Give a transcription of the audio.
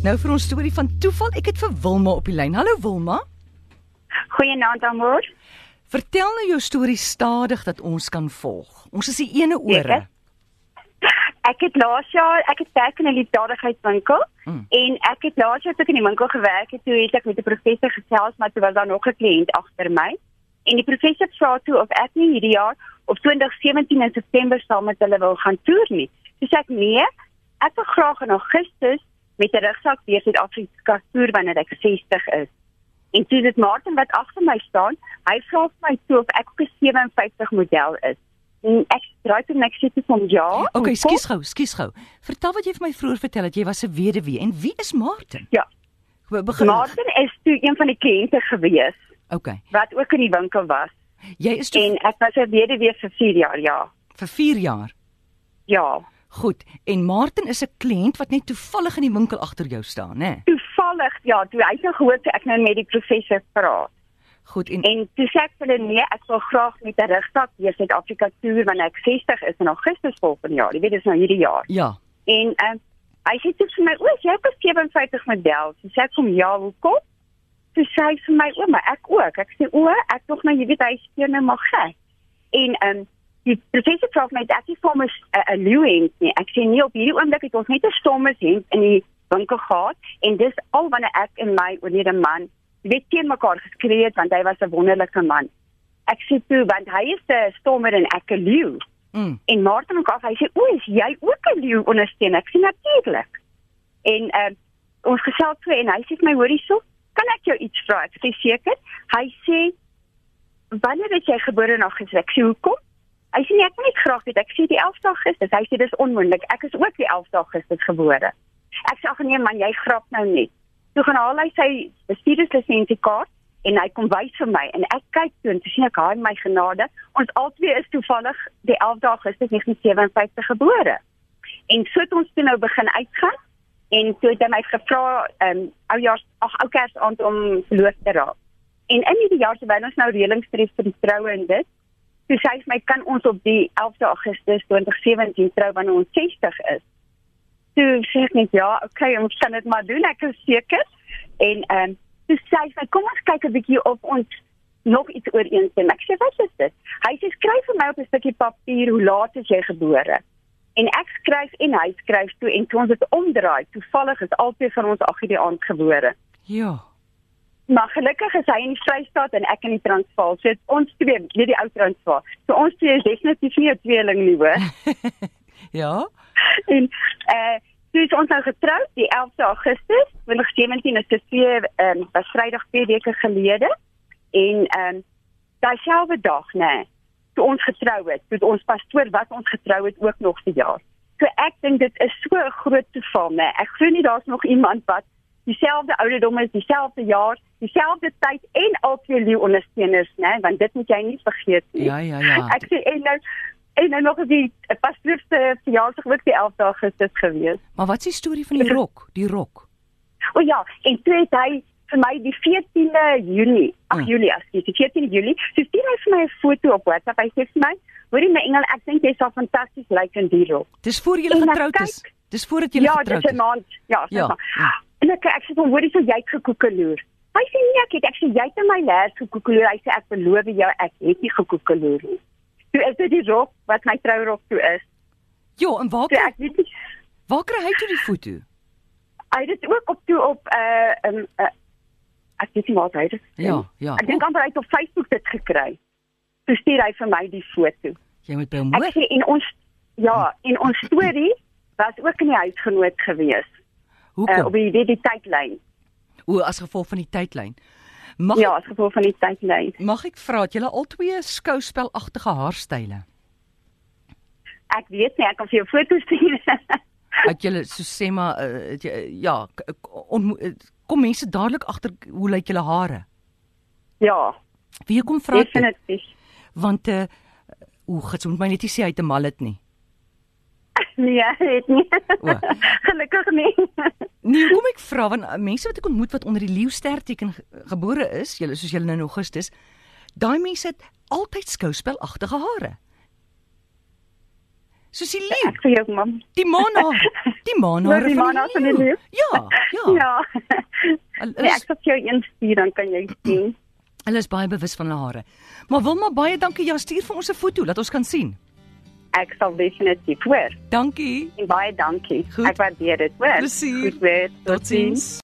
Nou vir ons storie van toeval, ek het vir Wilma op die lyn. Hallo Wilma. Goeienaand almal. Vertel nou jou storie stadig dat ons kan volg. Ons is die ene ore. Ek het laas jaar, ek het werk in 'n liefdadigheidswinkel mm. en ek het laas jaar toe in die winkel gewerk het, toe het ek met 'n professor gesels, maar toe was daar nog 'n kliënt agter my. En die professor vra toe of ek nie hierdie jaar op 2017 in September saam met hulle wil gaan toer nie. Dis ek nee, ek wil graag in Augustus met 'n rugsak deur Suid-Afrika toer wanneer ek 60 is. En dis dit Martin wat agter my staan. Hy vra vir my toe of ek 'n 57 model is. En ek draai toe net sê vir hom ja. Okay, skus gou, skus gou. Vertel wat jy vir my vroeër vertel dat jy was 'n weduwee en wie is Martin? Ja. Begin. Martin is toe een van die kliënte gewees. Okay. Wat ook in die winkel was. Jy is toe En ek was 'n weduwee vir 4 jaar, ja. vir 4 jaar. Ja. Goed. En Martin is 'n kliënt wat net toevallig in die winkel agter jou staan, né? Toevallig, ja, toe hy nou gehoor het ek nou met die professor praat. Goed. En En toe sê ek vir hulle nee, ek wil graag met 'n rugsak deur Suid-Afrika toer wanneer ek 60 is in Augustus volgende jaar. Jy weet dis nou hierdie jaar. ja. En ehm uh, hy sê toe vir my, "O, jy het 'n 57 model." Sy sê kom ja, hoekom? Sy sê vir my, "O, maar ek ook." Ek sê, "O, ek tog nou, jy weet hy speel nou maar gek." En ehm um, die professor vra my, "Ek het vir my 'n 'n leeu hemp nie." Ek sê, "Nee, op hierdie oomblik het ons net 'n stomme hemp in die winkel gehad en dis al wanneer ek en my oorlede man weet teen mekaar geskree het want hy was 'n wonderlike man." Ek sê toe want hy is 'n stommer en ek 'n leeu. Mm. En Martin en Kaf, hy sê, "O, is jy ook 'n leeu ondersteun?" Ek sê natuurlik. En uh ons gesels toe en hy sê vir my, "Hoorie so, kan ek jou iets vra?" Ek sê seker. Hy sê, "Wanneer het jy gebore in Augustus?" Ek sê, "Hoekom?" Hy sê, "Nee, ek wil net graag weet." Ek sê, "Die 11de Augustus." Hy sê, "Dis onmoontlik. Ek is ook die 11de Augustus gebore." Ek sê, "Ag nee man, jy grap nou net." Toe gaan haal hy sy bestuurderslisensiekaart en hy kom wys vir my en ek kyk toe en sien ek haar in my genade ons albei is toevallig die 11de Augustus 1957 gebore en so het ons toe nou begin uitgaan en toe het hy my gevra ehm um, oujaars ag ou kersaand om verloof te raak en in hierdie jaar terwyl ons nou reëlings tref vir die troue en dit toe sê hy vir my kan ons op die 11de Augustus 2017 trou wanneer ons 60 is toe sê ek net ja okay ons kan dit maar doen ek is seker en ehm um, toe sê hy vir my, kom ons kyk 'n bietjie of ons nog iets ooreenstem. Ek sê wat is dit? Hy sê skryf vir my op 'n stukkie papier hoe laat is jy gebore? En ek skryf en hy skryf toe en toe ons dit omdraai, toevallig is albei van ons ag die aand gebore. Ja. Maar gelukkig is hy in die Vrystaat en ek in die Transvaal. So ons twee, nie die ou Transvaal. So ons twee is definitief nie 'n tweeling nie, hoor. ja. en eh uh, Toe is ons nou getroud die 11de Augustus 2017 is dit twee ehm um, was Vrydag twee weke gelede en ehm um, daai selfde dag nê nee, toe ons getrou het, toe ons pastoor wat ons getrou het ook nog vir jaar. So ek dink dit is so 'n groot toeval nê. Nee. Ek glo nie daar's nog iemand wat dieselfde ouderdom is, dieselfde jaar, dieselfde tyd en albei leeu ondersteuners nee, want dit moet jy nie vergeet nie. Ja, ja, ja. Ek sê en nou en nou nog die pastoor se verjaarsdag ook die 11de Augustus gewees. Maar wat is die storie van die rok? Die rok. O ja, en toe het hy vir my die 14de Junie, ag Hmm. Julie, ekskuus, die 14de Julie, so stuur hy vir my 'n foto op WhatsApp. Hy sê vir my, "Hoorie my engel, ek dink jy sal fantasties lyk in die rok." Dis voor jy getroud is. Dis voordat jy Ja, getroud dis 'n is. maand. Ja, Ja, ja. ja. En ek ek sê "Hoorie, so jy het gekoekeloer." Hy sê nee, ek het ek sê jy het in my lers gekoekeloer. Hy sê ek beloof jou, ek het nie gekoekeloer nie. Toe is dit die rok wat my trourok toe is. Ja, en waar So kry, ek weet nie waar kry hy toe die foto? hy het dit ook op toe op 'n uh, um, uh, ek weet nie waar hy dit Ja, ja. Ek dink amper hy het op Facebook dit gekry. Toe stuur hy vir my die foto. Jy moet by hom Ek hoor. sê en ons ja, en ons storie was ook in die huisgenoot gewees. Uh, op Hoekom? die die, die tydlyn. O, as gevolg van die tydlyn. Mag Ja, as gevolg van die tydlyn. mag ek vra het julle albei skouspelagtige haarstyle? Ek weet nie, ek kan vir jou foto's stuur. Het julle so sê maar uh, jy, ja, ontmo- eh, kom mense dadelik agter hoe lyk julle hare? ja, Wie kom vra definitief. Want uh o, gits moet my net nie sê hy het 'n mallet nie. Nee, het nie. O. Gelukkig nie. Nee, kom ek vra want eh, mense wat ek ontmoet wat onder die leeusterteken gebore is, julle soos julle nou in Augustus, daai mense het altyd skouspelagtige hare. Soos die leeu. Ek sê jou mam. Die maanhaar. Die maanhaar nou, van die maanhaar van die leeu. Ja, ja. Ja. Al, nee, ek sal jou een stuur dan kan jy sien. Hulle is baie bewus van hulle hare. Maar Wilma baie dankie. Ja, stuur vir ons 'n foto laat ons kan sien. Ek sal definitief hoor. Dankie. En baie dankie. Goed. Ek waardeer dit, hoor. Plesier. Goed weer. Totsiens. Tot